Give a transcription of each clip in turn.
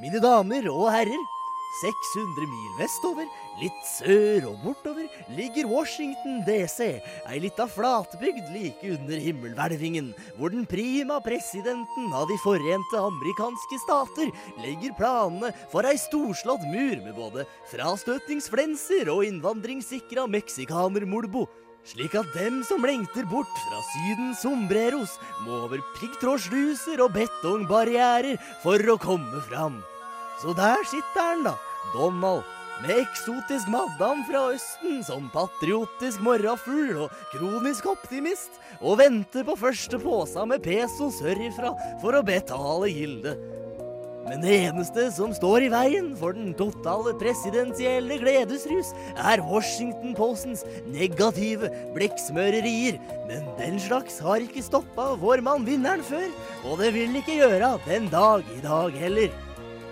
Mine damer og herrer, 600 mil vestover, litt sør og bortover, ligger Washington DC, ei lita flatbygd like under himmelhvelvingen, hvor den prima presidenten av De forente amerikanske stater legger planene for ei storslått mur med både frastøtningsflenser og innvandringssikra meksikanermolbo. Slik at dem som lengter bort fra Sydens sombreros, må over piggtrådsluser og betongbarrierer for å komme fram. Så der sitter han, da, Donald, med eksotisk madam fra Østen som patriotisk morrafugl og kronisk optimist, og venter på første påsa med peso sørifra for å betale gildet. Men det eneste som står i veien for den totale presidensielle gledesrus, er Washington Postens negative blekksmørerier. Men den slags har ikke stoppa vår mann vinneren før, og det vil ikke gjøre den dag i dag heller.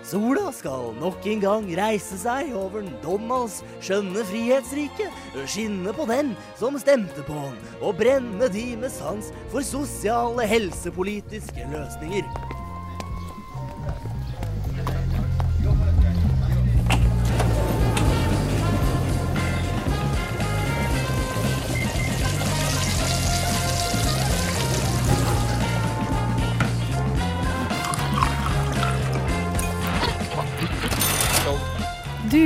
Sola skal nok en gang reise seg over Donalds skjønne frihetsrike, skinne på den som stemte på han, og brenne de med sans for sosiale helsepolitiske løsninger.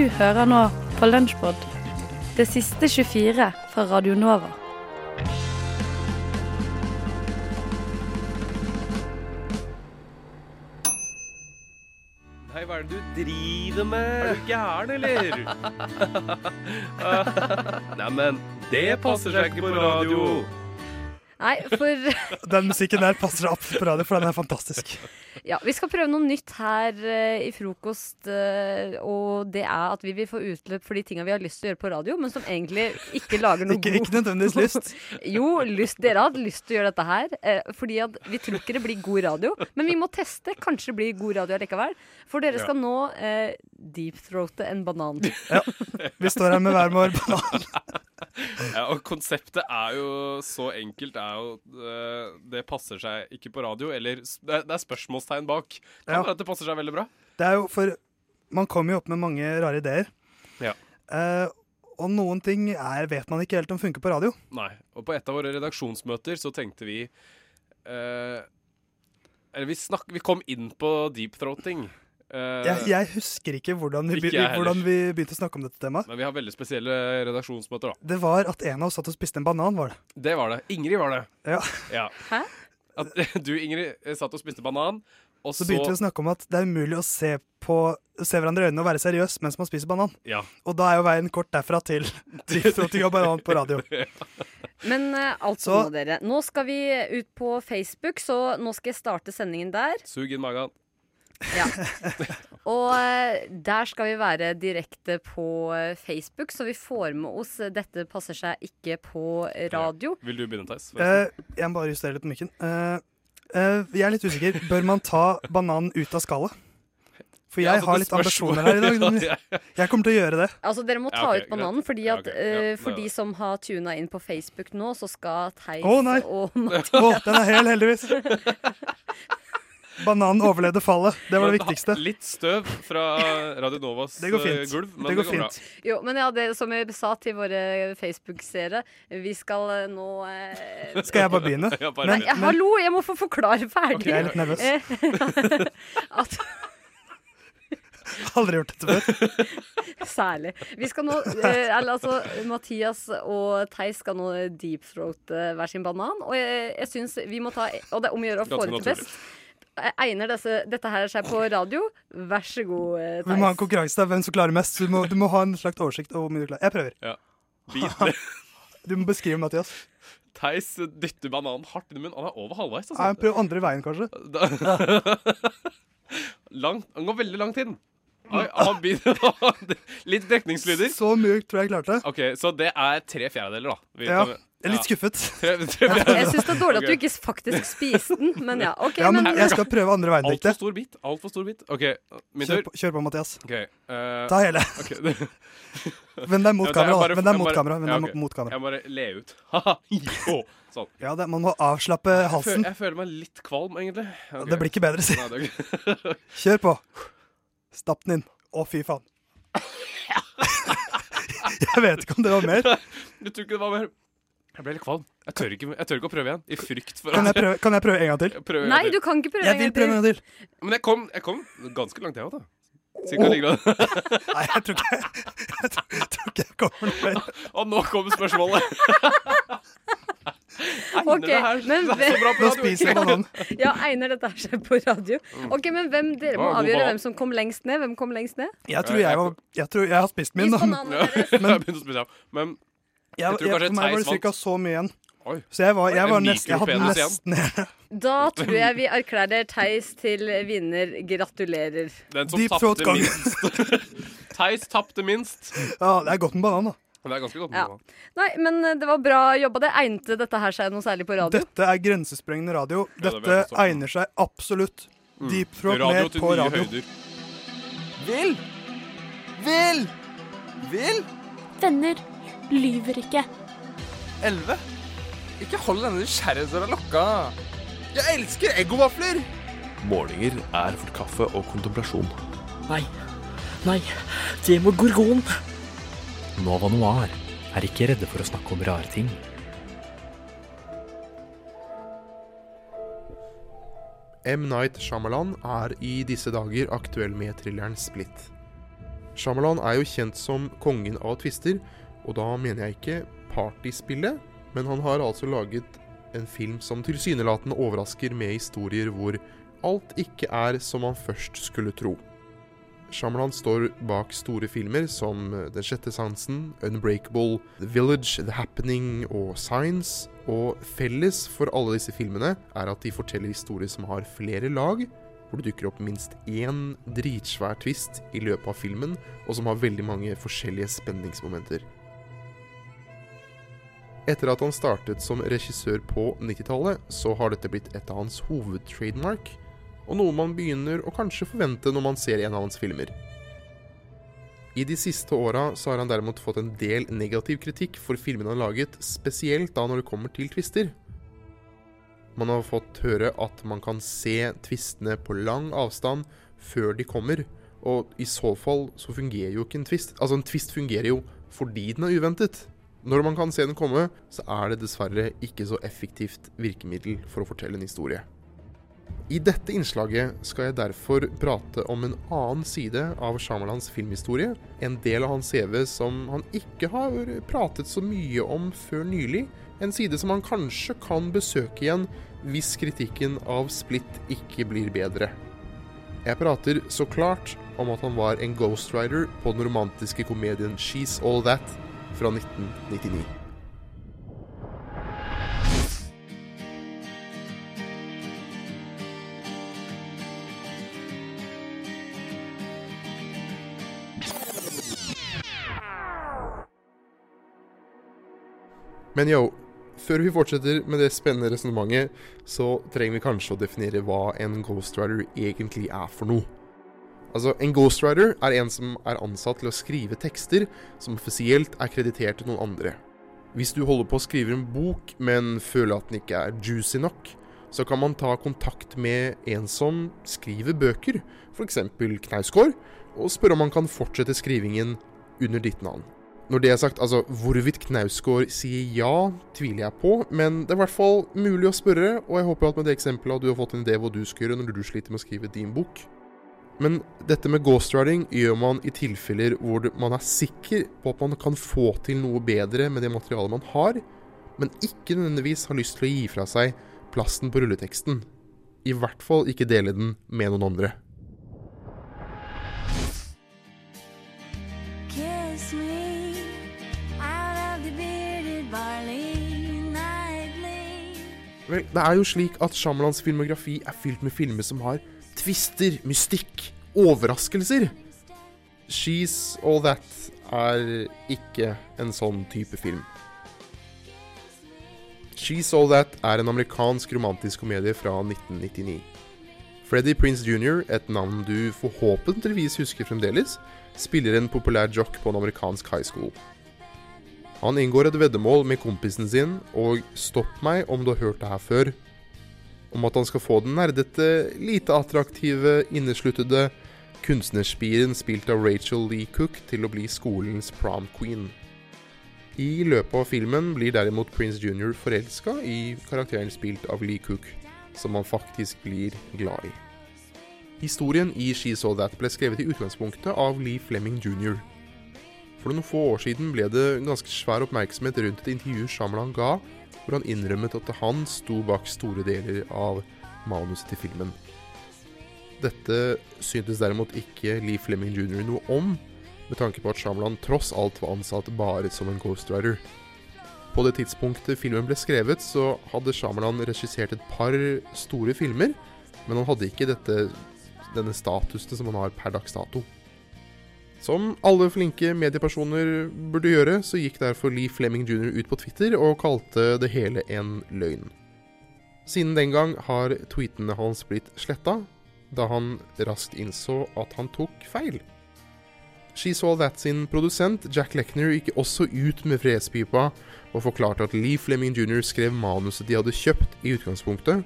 Du hører nå på Lunsjpod, det siste 24 fra Radio Nova. Nei, hva er det du driver med? Er du gæren, eller? Neimen, det passer seg ikke på radio. Nei, for Den musikken der passer opp på radio, for den er fantastisk. ja, vi skal prøve noe nytt her uh, i frokost. Uh, og det er at vi vil få utløp for de tinga vi har lyst til å gjøre på radio, men som egentlig ikke lager noe Ikke, god ikke nødvendigvis lyst. Jo, lyst, dere har hatt lyst til å gjøre dette her. Uh, fordi at vi tror ikke det blir god radio. Men vi må teste. Kanskje det blir god radio allikevel. For dere Ja. skal nå eh, deepthroate en banan. ja. Vi står her med hver vår banan. Ja, og konseptet er jo så enkelt. Er jo, eh, det passer seg ikke på radio. Eller det er, det er spørsmålstegn bak. Kan Ja. være at det passer seg veldig bra. Det er jo for Man kommer jo opp med mange rare ideer. Ja. Eh, og noen ting er, vet man ikke helt om funker på radio. Nei. Og på et av våre redaksjonsmøter så tenkte vi eh, Eller vi, snakk, vi kom inn på deepthroating. Uh, Jeg, jeg husker ikke hvordan vi, Ikke hvordan vi begynte å snakke om dette temaet. Men vi har veldig spesielle redaksjonsmøter, da. Det var at en av oss satt og spiste en banan, var det. Det var det. Ingrid var det. Ja. Ja. Hæ? At, du, Ingrid, satt og spiste banan, og Så så, begynte vi å snakke om at det er umulig å se, på, se hverandre i øynene og være seriøs mens man spiser banan. Ja. Og da er jo veien kort derfra til Du av banan på radio. Men uh, altså Så- nå, dere. Nå skal vi ut på Facebook, så nå skal jeg starte sendingen der. Sug inn magen. Ja. Og eh, der skal vi være direkte på eh, Facebook, så vi får med oss eh, 'Dette passer seg ikke på radio'. Vil du begynne, Theis? Uh, jeg må bare justere litt på mikken. Uh, uh, jeg er litt usikker. Bør man ta bananen ut av skallet? For jeg Ja, altså, har litt ambisjoner her i dag. Jeg kommer til å gjøre det. Altså, dere må Ja, ta ut bananen, fordi Ja, at ja, eh, for de som har tuna inn på Facebook nå, så skal Theis oh, nei. og Å, oh, den er hel, heldigvis. Bananen overlevde fallet. Det var det viktigste. Litt støv fra Radio Novas Det går eh, fint. gulv, men Det går bra. Jo, men ja, det som jeg sa til våre Facebook-seere, vi skal eh, nå eh, Skal jeg bare begynne? Ja, bare Men- Nei, hallo, jeg må få forklare ferdig. Jeg er litt nervøs. Eh, at Aldri gjort dette før. Særlig. Vi skal nå eh, Eller altså, Mathias og Theis skal nå deepthroate hver sin banan. Og jeg, jeg syns vi må ta Og det er om å gjøre å få det til best. Egner disse, dette her seg på radio? Vær så god, Theis. Vi må ha en konkurranse hvem som klarer mest. Du må, du må ha en slags oversikt over hvor mye du klarer. Jeg prøver. Ja. Du må beskrive, Mathias. Theis dytter bananen hardt inn i munnen. Han er over halvveis. Ja, Altså. prøv andre veien, kanskje. Da- Langt, han går veldig langt inn. Oi, Litt dekningslyder. Så mye tror jeg jeg klarte. OK, så det er tre fjerdedeler, da. Vi Ja, tar- jeg er litt skuffet. Jeg syns det er dårlig at du ikke faktisk spiste den, men ja. OK, Ja, men men jeg skal prøve andre veien, Altfor stor bit. Altfor stor bit. Okay, min Kjør på, kjør på, Mathias. Okay, uh, Ta hele. Vend deg mot kamera. Vend deg mot kamera. Ja, deg ok. mot- mot kamera. Jeg må bare le ut. Haha, sånn. Ja, det, man må avslappe Jeg føler, halsen. jeg føler meg litt kvalm, egentlig. Okay. Det blir ikke bedre, si. Kjør på. Stapp den inn. Å, fy faen. jeg vet ikke om det var mer. Du tror ikke det var mer? Jeg ble litt kvalm. Jeg tør ikke, jeg tør ikke å prøve igjen. I frykt for Kan jeg prøve, kan jeg prøve en gang til? prøve Nei, du kan ikke prøve Jeg vil prøve en gang til. Men jeg kom, jeg kom ganske langt, jeg òg, da. Cirka like langt. Nei, jeg tror ikke jeg, tror, jeg tror ikke jeg kommer noe mer. Og nå kommer spørsmålet. Egner Ok, det her men det er så bra på Nå radio? spiser jeg banan. Ja, egner dette her seg på radio? Ok, men hvem, Dere må avgjøre hvem som kom lengst ned. Hvem kom lengst ned? Jeg tror jeg, var, jeg, tror jeg har spist min. Bananene Ja, deres. jeg begynte å spise, ja. Men Jeg, Jeg jeg, for meg var det ca. så mye igjen. oi. Så jeg, var, jeg, var nest, jeg hadde nesten igjen. Da tror jeg vi erklærer Theis til vinner. Gratulerer. Den som Deep throat tapte gang. minst. Theis tapte minst. Ja, det er godt med banan, da. Men det er ganske godt. Ja. banan. Nei, men eh, det var bra jobba. Det egnet dette her seg noe særlig på radio? Dette er grensesprengende radio. Ja, det Dette vet jeg så. egner seg absolutt. Deep throat Mm. Radio med på radio. høyder. Vil! Vil! Vil! Venner lyver ikke. Elleve? Ikke hold denne nysgjerrighetsdøra lukka. Jeg elsker eggovafler! Målinger er for kaffe og kontemplasjon. Nei, nei, det må gorgon. Nova Noir er ikke redde for å snakke om rare ting. M. Night Shyamalan er i disse dager aktuell med thrilleren Split. Shyamalan er jo kjent som kongen av twister, og da mener jeg ikke partyspillet, men han har altså laget en film som tilsynelatende overrasker med historier hvor alt ikke er som man først skulle tro. Shyamalan står bak store filmer som Den sjette sansen, Unbreakable, The Village, The Happening og Science. Og felles for alle disse filmene er at de forteller historier som har flere lag, hvor det dukker opp minst én dritsvær twist i løpet av filmen, og som har veldig mange forskjellige spenningsmomenter. Etter at han startet som regissør på 90-tallet, så har dette blitt et av hans hovedtrademark, og noe man begynner å kanskje forvente når man ser en av hans filmer. I de siste åra så har han derimot fått en del negativ kritikk for filmene han laget, spesielt da når det kommer til tvister. Man har fått høre at man kan se tvistene på lang avstand før de kommer, og i så fall så fungerer jo ikke en tvist. Altså, en tvist fungerer jo fordi den er uventet. Når man kan se den komme, så er det dessverre ikke så effektivt virkemiddel for å fortelle en historie. I dette innslaget skal jeg derfor prate om en annen side av Shyamalans filmhistorie, en del av hans CV som han ikke har pratet så mye om før nylig, en side som han kanskje kan besøke igjen hvis kritikken av Split ikke blir bedre. Jeg prater så klart om at han var en ghostwriter på den romantiske komedien She's All That fra 1999. Men yo, før vi fortsetter med det spennende resonnementet, så trenger vi kanskje å definere hva en Ghost Rider egentlig er for noe. Altså, En ghostwriter er en som er ansatt til å skrive tekster som offisielt er kreditert til noen andre. Hvis du holder på å skrive en bok, men føler at den ikke er juicy nok, så kan man ta kontakt med en som skriver bøker, f.eks. Knausgård, og spørre om han kan fortsette skrivingen under ditt navn. Når det er sagt, altså hvorvidt Knausgård sier ja, tviler jeg på, men det er i hvert fall mulig å spørre, og jeg håper at med det eksempelet du har fått en idé hva du skal gjøre når du sliter med å skrive din bok. Men dette med ghostwriting gjør man i tilfeller hvor man er sikker på at man kan få til noe bedre med det materialet man har, men ikke nødvendigvis har lyst til å gi fra seg plasten på rulleteksten. I hvert fall ikke dele den med noen andre. Vel, det er jo slik at Shyamalans filmografi er fylt med filmer som har twister, mystikk, overraskelser. She's All That er ikke en sånn type film. She's All That er en amerikansk romantisk komedie fra 1999. Freddie Prince Jr., et navn du forhåpentligvis husker fremdeles, spiller en populær jock på en amerikansk high school. Han inngår et veddemål med kompisen sin, og stopp meg om du har hørt det her før, om at han skal få den nerdete, lite attraktive, innesluttede, kunstnerspiren spilt av Rachel Lee Cook til å bli skolens prom queen. I løpet av filmen blir derimot Prince Jr. forelska i karakteren spilt av Lee Cook, som han faktisk blir glad i. Historien i She Saw That ble skrevet i utgangspunktet av Lee Fleming jr. For noen få år siden ble det ganske svær oppmerksomhet rundt et intervju Shyamalan ga, hvor han innrømmet at han sto bak store deler av manuset til filmen. Dette syntes derimot ikke Lee Fleming jr. noe om, med tanke på at Shyamalan tross alt var ansatt bare som en ghostwriter. På det tidspunktet filmen ble skrevet, så hadde Shyamalan regissert et par store filmer, men han hadde ikke dette, denne statusen som han har per dags dato. Som alle flinke mediepersoner burde gjøre, så gikk derfor Lee Fleming jr. ut på Twitter og kalte det hele en løgn. Siden den gang har tweetene hans blitt sletta, da han raskt innså at han tok feil. She Saw That sin produsent Jack Lechner gikk også ut med fredspipa og forklarte at Lee Fleming jr. skrev manuset de hadde kjøpt i utgangspunktet,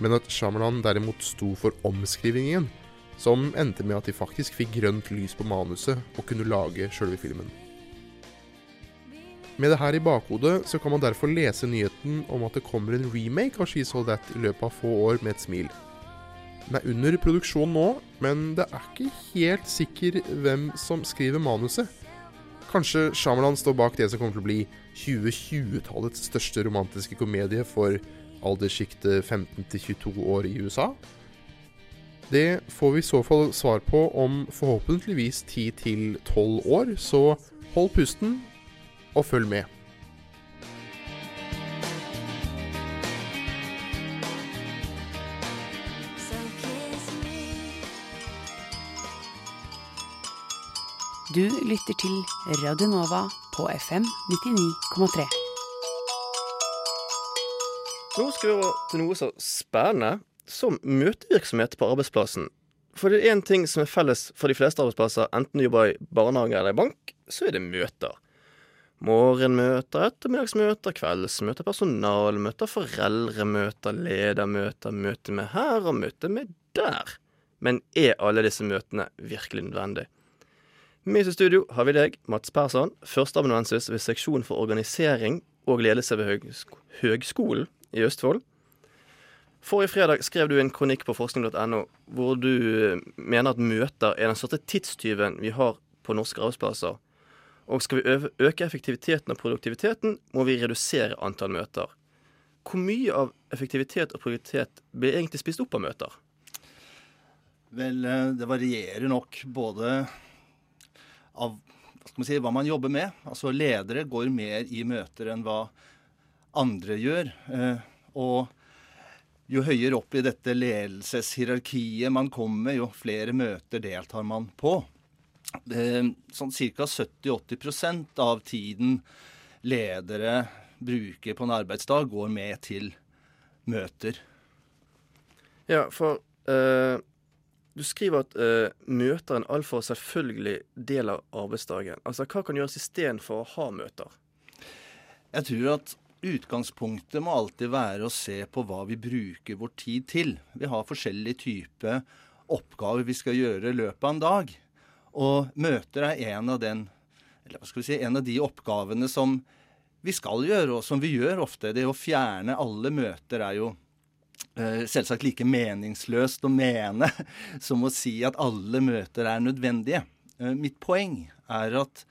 men at Shyamalan derimot sto for omskrivingen, som endte med at de faktisk fikk grønt lys på manuset og kunne lage sjølve filmen. Med det her i bakhodet så kan man derfor lese nyheten om at det kommer en remake av She Saw That i løpet av få år med et smil. Den er under produksjon nå, men det er ikke helt sikker hvem som skriver manuset. Kanskje Shyamalan står bak det som kommer til å bli 2020-tallets største romantiske komedie for alderssjiktet 15 22 år i USA? Det får vi i så fall svar på om forhåpentligvis 10-12 år, så hold pusten og følg med. Du lytter til Radio Nova på FM 99,3. Nå skal vi over til noe så spennende som møtevirksomhet på arbeidsplassen. For det er én ting som er felles for de fleste arbeidsplasser, enten du jobber i barnehage eller i bank, så er det møter. Morgenmøter, ettermiddagsmøter, kveldsmøter, personalmøter, foreldremøter, ledermøter, møte med her og møte med der. Men er alle disse møtene virkelig nødvendig? Med oss i studio har vi deg, Mats Persson, førsteamanuensis ved seksjon for organisering og ledelse ved Høgsk Høgskolen i Østfold. Forrige fredag skrev du en kronikk på forskning.no hvor du eh, mener at møter er den største tidstyven vi har på norske arbeidsplasser. Og skal vi øke effektiviteten og produktiviteten, må vi redusere antall møter. Hvor mye av effektivitet og produktivitet blir egentlig spist opp av møter? Vel, eh, det varierer nok både av man si, hva man jobber med. Altså Ledere går mer i møter enn hva andre gjør. Eh, og jo høyere opp i dette ledelseshierarkiet man kommer, jo flere møter deltar man på. Det, sånn Ca. 70-80% av tiden ledere bruker på en arbeidsdag, går med til møter. Ja, for eh, du skriver at eh, møter er en altfor selvfølgelig del av arbeidsdagen. Altså, Hva kan gjøres istedenfor å ha møter? Jeg tror at utgangspunktet må alltid være å se på hva vi bruker vår tid til. Vi har forskjellige typer oppgaver vi skal gjøre i løpet av en dag. Og møter er en av, den, si, en av de oppgavene som vi skal gjøre, og som vi gjør ofte. Det å fjerne alle møter er jo eh, selvsagt like meningsløst å mene som å si at alle møter er nødvendige. Eh, mitt poeng er at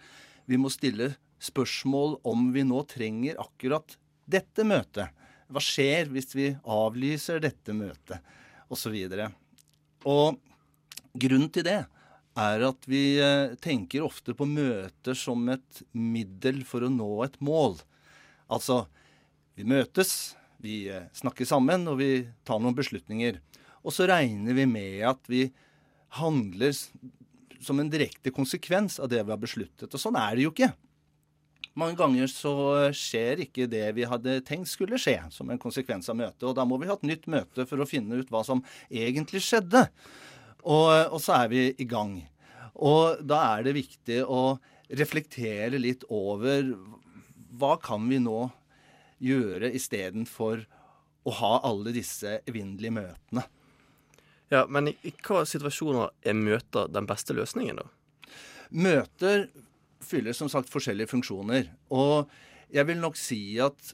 vi må stille spørsmål om vi nå trenger akkurat dette møtet. Hva skjer hvis vi avlyser dette møtet. Og, og grunnen til det er at vi eh, tenker ofte på møter som et middel for å nå et mål. Altså, vi møtes, vi eh, snakker sammen, og vi tar noen beslutninger. Og så regner vi med at vi handler som en direkte konsekvens av det vi har besluttet. Og sånn er det jo ikke. Mange ganger så skjer ikke det vi hadde tenkt skulle skje, som en konsekvens av møtet. Og da må vi ha et nytt møte for å finne ut hva som egentlig skjedde. Og, og så er vi i gang. Og da er det viktig å reflektere litt over hva kan vi nå gjøre istedenfor å ha alle disse evinnelige møtene. Ja, Men i, i hva situasjoner er møter den beste løsningen, da? Møter fyller som sagt forskjellige funksjoner. Og jeg vil nok si at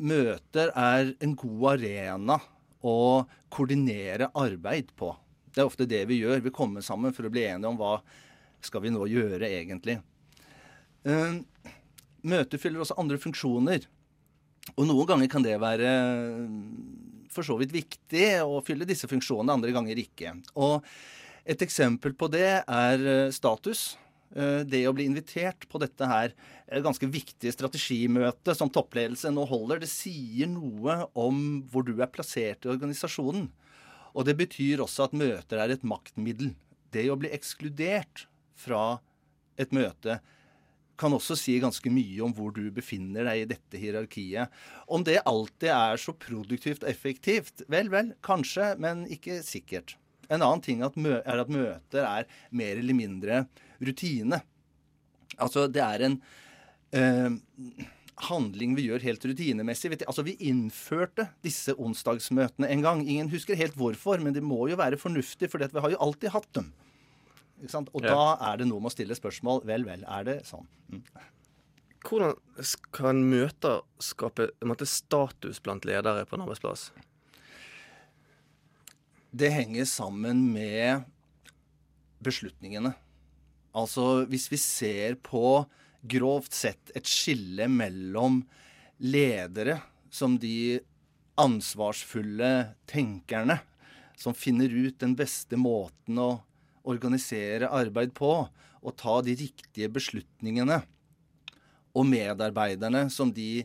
møter er en god arena å koordinere arbeid på. Det er ofte det vi gjør. Vi kommer sammen for å bli enige om hva skal vi nå gjøre egentlig. Eh, Møter fyller også andre funksjoner. Og noen ganger kan det være for så vidt viktig å fylle disse funksjonene, andre ganger ikke. Og et eksempel på det er eh, status. Eh, Det å bli invitert på dette her ganske viktige strategimøtet som toppledelse nå holder, det sier noe om hvor du er plassert i organisasjonen. Og det betyr også at møter er et maktmiddel. Det å bli ekskludert fra et møte kan også si ganske mye om hvor du befinner deg i dette hierarkiet. Om det alltid er så produktivt og effektivt, vel, vel, kanskje, men ikke sikkert. En annen ting er at møter er mer eller mindre rutine. Altså, det er en eh, handling vi gjør helt rutinemessig. Vet Altså, Vi innførte disse onsdagsmøtene en gang. Ingen husker helt hvorfor, men det må jo være fornuftig, for vi har jo alltid hatt dem. Og Ja. da er det noe med å stille spørsmål. Vel, vel, er det sånn? Mm. Hvordan kan møter skape en måte, status blant ledere på en arbeidsplass? Det henger sammen med beslutningene. Altså hvis vi ser på grovt sett et skille mellom ledere som de ansvarsfulle tenkerne som finner ut den beste måten å organisere arbeid på og ta de riktige beslutningene, og medarbeiderne som de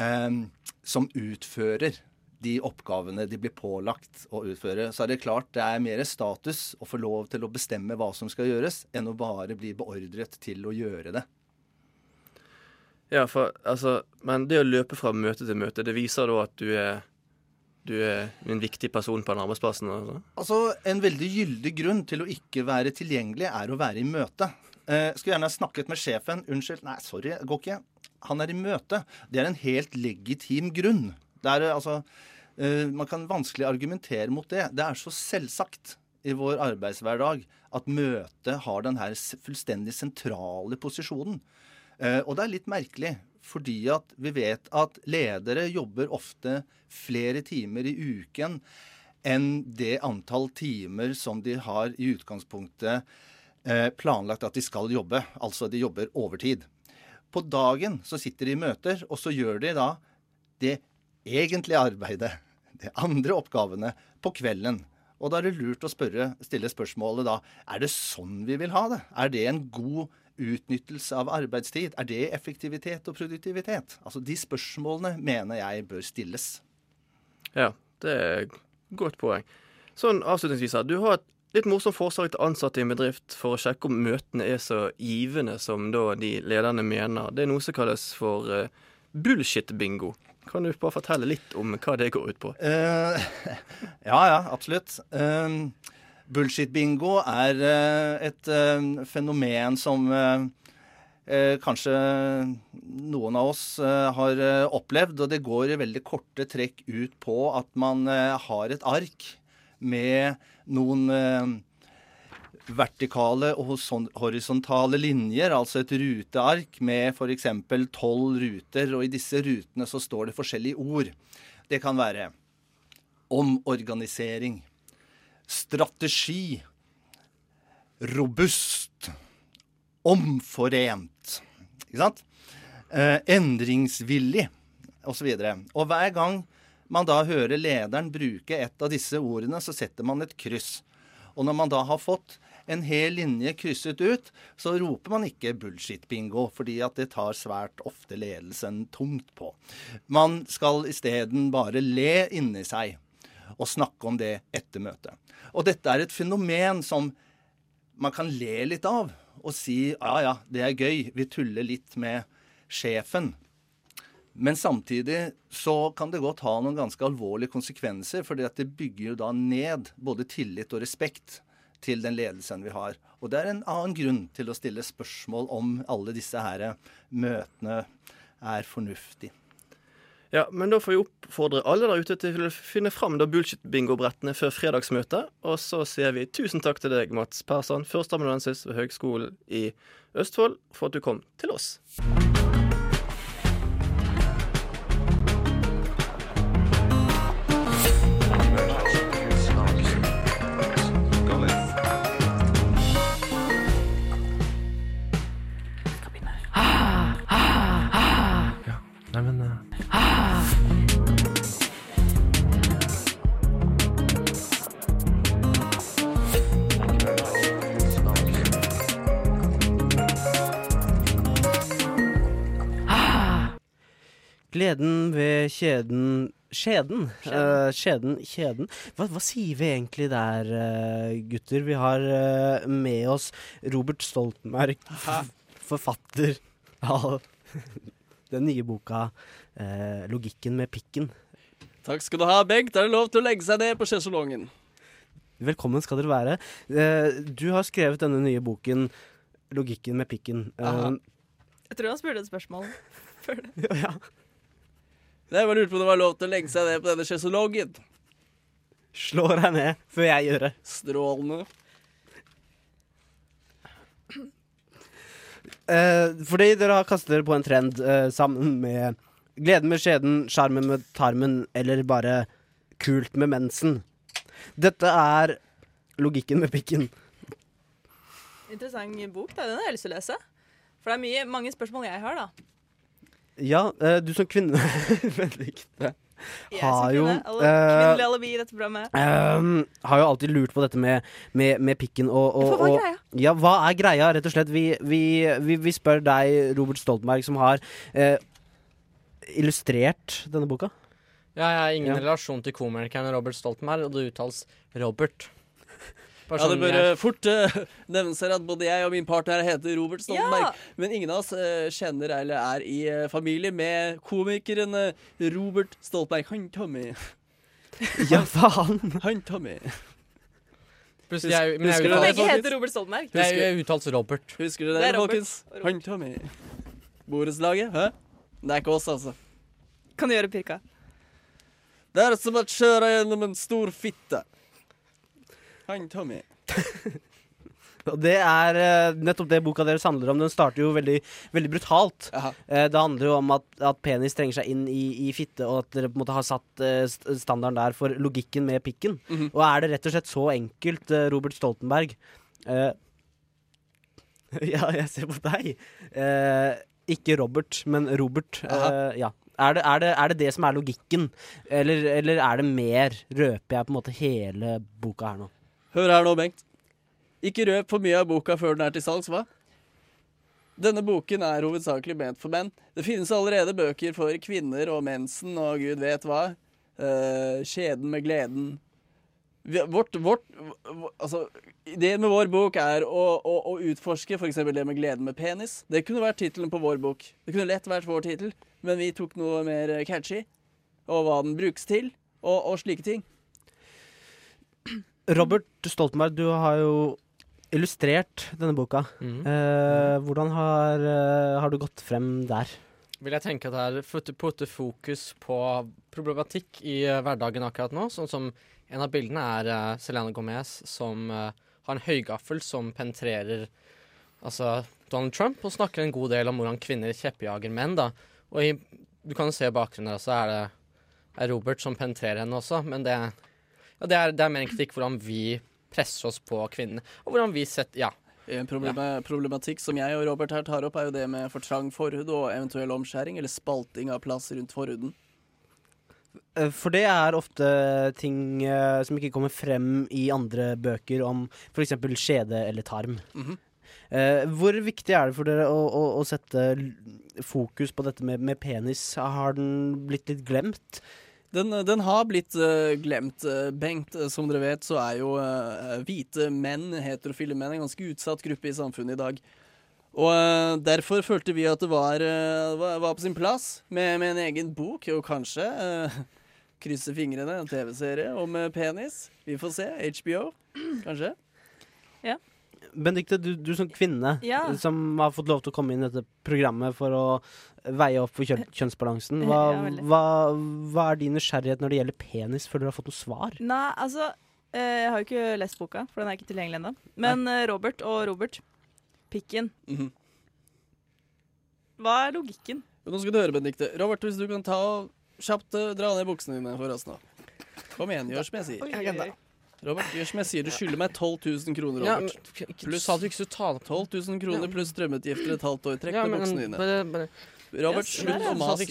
eh, som utfører de oppgavene de blir pålagt å utføre, så er det klart det er mer status å få lov til å bestemme hva som skal gjøres, enn å bare bli beordret til å gjøre det. Ja, for altså Men det å løpe fra møte til møte, det viser da at du er du er en viktig person på den arbeidsplassen? Altså. Altså, En veldig gyldig grunn til å ikke være tilgjengelig er å være i møte. Eh, skulle gjerne ha snakket med sjefen. 'Unnskyld, nei, sorry, det går ikke.' Han er i møte. Det er en helt legitim grunn. Det er, eh, altså, man kan vanskelig argumentere mot det. Det er så selvsagt i vår arbeidshverdag at møtet har den her fullstendig sentrale posisjonen. Eh, og det er litt merkelig, fordi at vi vet at ledere jobber ofte flere timer i uken enn det antall timer som de har i utgangspunktet eh, planlagt at de skal jobbe. Altså de jobber overtid. På dagen så sitter de i møter, og så gjør de da det egentlige arbeidet, de andre oppgavene, på kvelden. Og da er det lurt å spørre, stille spørsmålet da er det sånn vi vil ha det? Er det en god utnyttelse av arbeidstid? Er det effektivitet og produktivitet? Altså De spørsmålene mener jeg bør stilles. Ja, det er et godt poeng. Sånn avslutningsvis, her, du har et litt morsomt forslag til ansatte i en bedrift for å sjekke om møtene er så givende som da de lederne mener. Det er noe som kalles for uh, bullshit-bingo. Kan du bare fortelle litt om hva det går ut på? Uh, ja, ja, absolutt. Uh, Bullshit-bingo er uh, et fenomen som kanskje noen av oss har opplevd. Og det går i veldig korte trekk ut på at man har et ark med noen vertikale og horisontale linjer, altså et ruteark med f.eks. tolv ruter, og i disse rutene så står det forskjellige ord. Det kan være omorganisering, strategi, robust, omforent, ikke sant? Eh, endringsvillig, osv. Og, og hver gang man da hører lederen bruke et av disse ordene, så setter man et kryss. Og når man da har fått en hel linje krysset ut, så roper man ikke bullshit-bingo, fordi at det tar svært ofte ledelsen tungt på. Man skal isteden bare le inni seg og snakke om det etter møtet. Og dette er et fenomen som man kan le litt av og si ja ja, det er gøy, vi tuller litt med sjefen. Men samtidig så kan det godt ha noen ganske alvorlige konsekvenser, at det bygger jo da ned både tillit og respekt til den ledelsen vi har. Og det er en annen grunn til å stille spørsmål om alle disse her møtene er fornuftig. Ja, men da får vi oppfordre alle der ute til å finne fram da bullshit-bingo-brettene før fredagsmøtet. Og så sier vi tusen takk til deg, Mats Persson, førsteamanuensis ved Høgskolen i Østfold, for at du kom til oss. Kjeden Skjeden. skjeden, Skjeden, kjeden. Hva, hva sier vi egentlig der, uh, gutter? Vi har uh, med oss Robert Stoltenberg, forfatter av den nye boka eh, 'Logikken med pikken'. Takk skal du ha, Bengt. Da er det lov til å legge seg ned på sjesolongen. Velkommen skal dere være. Eh, du har skrevet denne nye boken 'Logikken med pikken'. Eh. Jeg tror han spurte et spørsmål før det. ja. Jeg bare lurte på om det var lov til å legge seg ned på denne sjeselongen. Slå deg ned før jeg gjør det. Strålende. Eh, fordi dere har kastet dere på en trend eh, sammen med gleden med skjeden, sjarmen med tarmen, eller bare kult med mensen. Dette er logikken med pikken. Interessant bok. Da. Den har jeg lyst til å lese. For det er mye, mange spørsmål jeg har, da. Ja, eh, du som kvinne Benedicte. Jeg har jo. Eh, kvinnelig alibi i dette programmet. Um, har jo alltid lurt på dette med, med, med pikken og, og, For hva er og greia? Ja, hva er greia, rett og slett? Vi, vi, vi, vi spør deg, Robert Stoltenberg, som har uh, illustrert denne boka. Ja, jeg har ingen Ja. relasjon til komikeren Robert Stoltenberg, og det uttales Robert. Ja, det sånn bør jeg- eh, fort uh, nevnes her at både jeg og min partner heter Robert Stoltenberg. Men ingen av oss uh, kjenner eller er i uh, familie med komikeren Robert Stoltenberg. Han Tommy. Ja, faen! Han Tommy. Husker, jeg, men jeg Husker det, folkens? heter Robert Stoltenberg. Jeg, jeg uttales Robert. Husker dere Det det, folkens? Han Tommy. Borettslaget, hæ? Det er ikke oss, altså. Kan du gjøre pirka? Det er som å kjøre gjennom en stor fitte. Han Tommy. Og det er eh, nettopp det boka deres handler om. Den starter jo veldig, veldig brutalt. Eh, det handler jo om at, at penis trenger seg inn i, i fitte, og at dere på en måte har satt eh, st- standarden der for logikken med pikken. Mhm. Og er det rett og slett så enkelt, eh, Robert Stoltenberg? Eh, ja, jeg ser på deg. Eh, ikke Robert, men Robert. Eh, ja. Er det, er, det, er det det som er logikken, eller, eller er det mer? Røper jeg på en måte hele boka her nå? Hør her nå, Bengt. Ikke røp for mye av boka før den er til salgs, hva? Denne boken er hovedsakelig ment for menn. Det finnes allerede bøker for kvinner og mensen og gud vet hva. Uh, skjeden med gleden. Vårt, vårt, altså, Ideen med vår bok er å, å, å utforske f.eks. det med gleden med penis. Det kunne vært tittelen på vår bok. Det kunne lett vært vår tittel, men vi tok noe mer catchy. Og hva den brukes til, og, og slike ting. Robert Stoltenberg, du har jo illustrert denne boka. Mm. Eh, hvordan har, eh, har du gått frem der? vil jeg tenke at det er putte, fokus på problematikk i eh, hverdagen akkurat nå. Sånn som en av bildene er uh, Selena Gomez som eh, har en høygaffel som penetrerer altså Donald Trump, og snakker en god del om hvordan kvinner kjeppjager menn. da. Og i, du kan jo se bakgrunnen der, så er det er Robert som penetrerer henne også, men det, ja, det, er, det er mer en kritikk hvordan vi presser oss på kvinnene, og hvordan vi setter Ja. En problema problematikk som jeg og Robert her tar opp, er jo det med for trang forhud og eventuell omskjæring eller spalting av plass rundt forhuden. Eh, For det er ofte ting eh, som ikke kommer frem i andre bøker om f.eks. skjede eller tarm. Mhm. Eh, hvor viktig er det for dere å, å, å sette fokus på dette med, med penis? Har den blitt litt glemt? Den, den har blitt uh, glemt, uh, Bengt. Eh, Som dere vet, så er jo hvite menn, heterofile menn, en ganske utsatt gruppe i samfunnet i dag. Og derfor følte vi at det var, var, på sin plass med, med en egen bok, og kanskje krysse fingrene, en TV-serie om penis. Vi får se. HBO, kanskje. Ja. Benedikte, du, du som kvinne Ja. som har fått lov til å komme inn i dette programmet for å veie opp for kjønn, kjønnsbalansen. Hva, Ja, hva, hva er din nysgjerrighet når det gjelder penis? før du har fått noe svar? Nei, altså eh, Jeg har jo ikke lest boka, for den er ikke tilgjengelig ennå. Men Nei. Robert og Robert, pikken. Mhm. Hva er logikken? Nå skal du høre, Benedicte. Robert, hvis du kan ta og kjapt eh, dra ned buksene dine for oss nå. Kom igjen, gjør som jeg sier. Oi, oi, oi. Robert, gjør som jeg sier. Du skylder meg 12 000 kroner, Ja, Robert. men Du sa at du ikke skulle ta det 12 000 kroner Ja. pluss strømutgifter et halvt år. Trekk Ja, men- buksene dine. bare- bare- Robert, Yes, slutt å ja. Mase.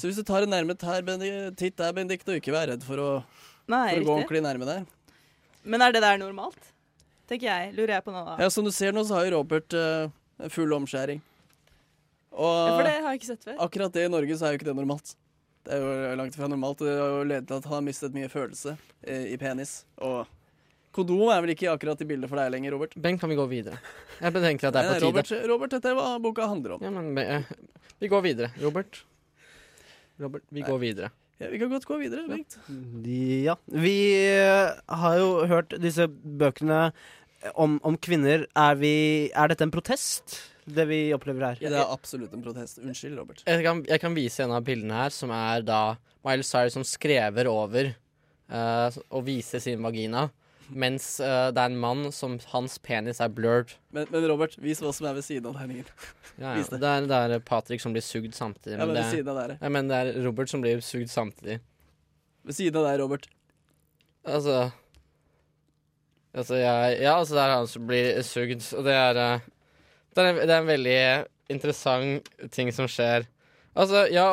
Så hvis du tar en nærmet her, Benedikt, titt der, Benedikt, og ikke vær redd for å, Nei, for å gå ordentlig nærme der. Men er det der normalt? Tenker jeg. Lurer jeg på nå. da. Ja, Som du ser nå, så har jo Robert uh, full omskjæring. Og Ja, for det har jeg ikke sett før. akkurat det i Norge så er jo ikke det normalt. Det er jo langt ifra normalt. Det har jo ledet til at han har mistet mye følelse eh, i penis. Og kondom er vel ikke akkurat i bildet for deg lenger, Robert? Bengt, kan vi gå videre? Jeg betenker at det er på tide. Robert, Robert, dette er hva boka handler om. Ja, men eh, vi går videre. Robert? Robert, vi går videre. Ja, vi kan godt gå videre, Bengt. Ja. Vi eh, har jo hørt disse bøkene om, om kvinner. Er, vi, er dette en protest, det vi opplever her? Det er absolutt en protest. Unnskyld, Robert. Jeg kan, jeg kan vise en av bildene her, som er da Miley Cyrus som skrever over uh, og viser sin vagina, mens uh, det er en mann som hans penis er blurred. Men, men Robert, vis hva som er ved siden av tegningen. Ja, ja. Det. det. er, det er Patrick som blir sugd samtidig. Ja, men ved det, siden av der. ja, men det er Robert som blir sugd samtidig. Ved siden av deg, Robert. Altså Altså, jeg, ja, altså det er han som blir sugd, og det er eh, det er, en, det er en veldig interessant ting som skjer. Altså, ja,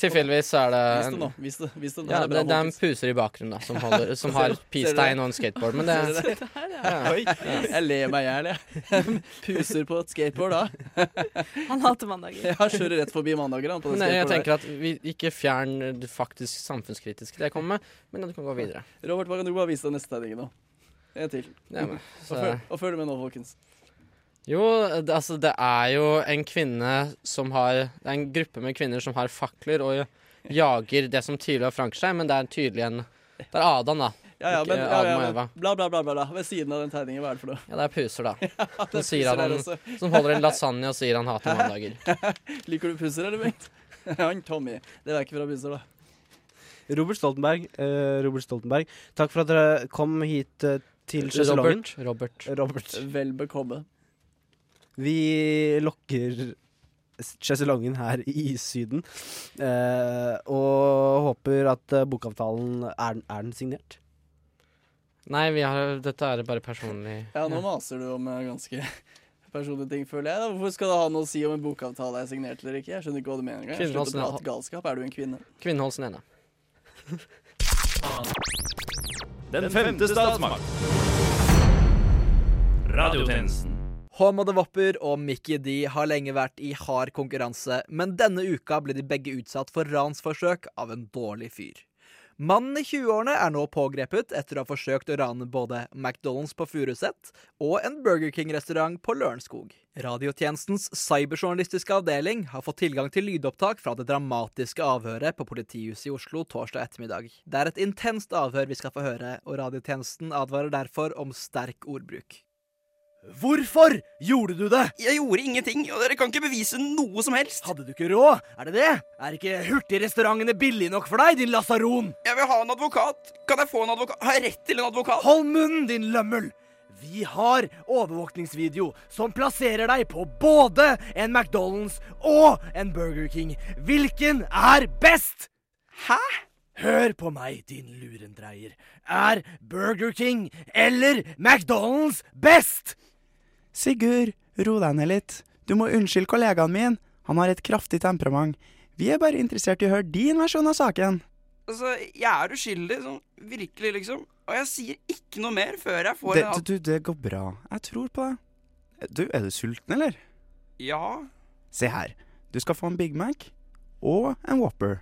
Tilfeldigvis så er det Vis det nå. Vis det. Vis det. Det Ja, er det, det er en puser i bakgrunnen da som, holder, som har pistein og en skateboard. Men det Ser der. Ja. Oi, jeg ler meg i hjel, jeg. Puser på et skateboard, da. Han hater mandager. Ja, kjører rett forbi mandager, han. På det Men jeg, jeg tenker at vi ikke fjern det faktisk samfunnskritiske det jeg kommer med, men du kan gå videre. Robert, hva kan du bare vise deg neste tegning nå? En til. Ja, men, så- og, følg, og følg med nå, folkens. Jo, det, altså det er jo en kvinne som har Det er en gruppe med kvinner som har fakler og jager det som tidligere var Frankenstein, men det er tydelig en Det er Adam, da. Ja, ja, men, ja, Adam ja, og men Eva. bla, bla, bla, bla, bla. Ved siden av den tegningen, hva er det for noe? Ja, det er puser, da. det er Som, sier at han, som holder en lasagne og sier han hater mandager. Liker du puser, eller, Bengt? Han Tommy. Det er ikke fra puser, da. Robert Stoltenberg, eh, Robert Stoltenberg, takk for at dere kom hit eh, til sjeselongen. Robert. Robert. Vel bekomme. Vi lokker sjeselongen her i Syden, eh, og håper at eh, bokavtalen er, den- er den signert. Nei, vi har, dette er bare personlig. Ja, nå maser du om eh, ganske personlige ting, føler jeg. da. Hvorfor skal det ha noe å si om en bokavtale er signert eller ikke? Jeg skjønner ikke hva du mener engang. Kvinner Slutt å også- prate galskap. Er du en kvinne? Kvinneholsen ene. Den femte statsmakt. Radiotjenesten. Håmod Wopper og Mickey D har lenge vært i hard konkurranse, men denne uka ble de begge utsatt for ransforsøk av en dårlig fyr. Mannen i 20-årene er nå pågrepet etter å ha forsøkt å rane både McDonald's på Furuset og en Burger King-restaurant på Lørenskog. Radiotjenestens cyberjournalistiske avdeling har fått tilgang til lydopptak fra det dramatiske avhøret på politihuset i Oslo torsdag ettermiddag. Det er et intenst avhør vi skal få høre, og radiotjenesten advarer derfor om sterk ordbruk. Hvorfor gjorde du det? Jeg gjorde ingenting, og dere kan ikke bevise noe som helst. Hadde du ikke råd? Er det det? Er ikke hurtigrestaurantene billige nok for deg, din lasaron? Jeg vil ha en advokat. Kan jeg få en advokat? Har jeg rett til en advokat? Hold munnen, din lømmel! Vi har overvåkningsvideo som plasserer deg på både en McDonald's og en Burger King. Hvilken er best? Hæ? Hør på meg, din lurendreier. Er Burger King eller McDonald's best? Sigurd, ro deg ned litt. Du må unnskylde kollegaen min. Han har et kraftig temperament. Vi er bare interessert i å høre din versjon av saken. Altså, jeg er uskyldig, sånn virkelig, liksom. Og jeg sier ikke noe mer før jeg får Det, en du, det går bra. Jeg tror på deg. Du, er du sulten, eller? Ja. Se her. Du skal få en Big Mac og en Whopper.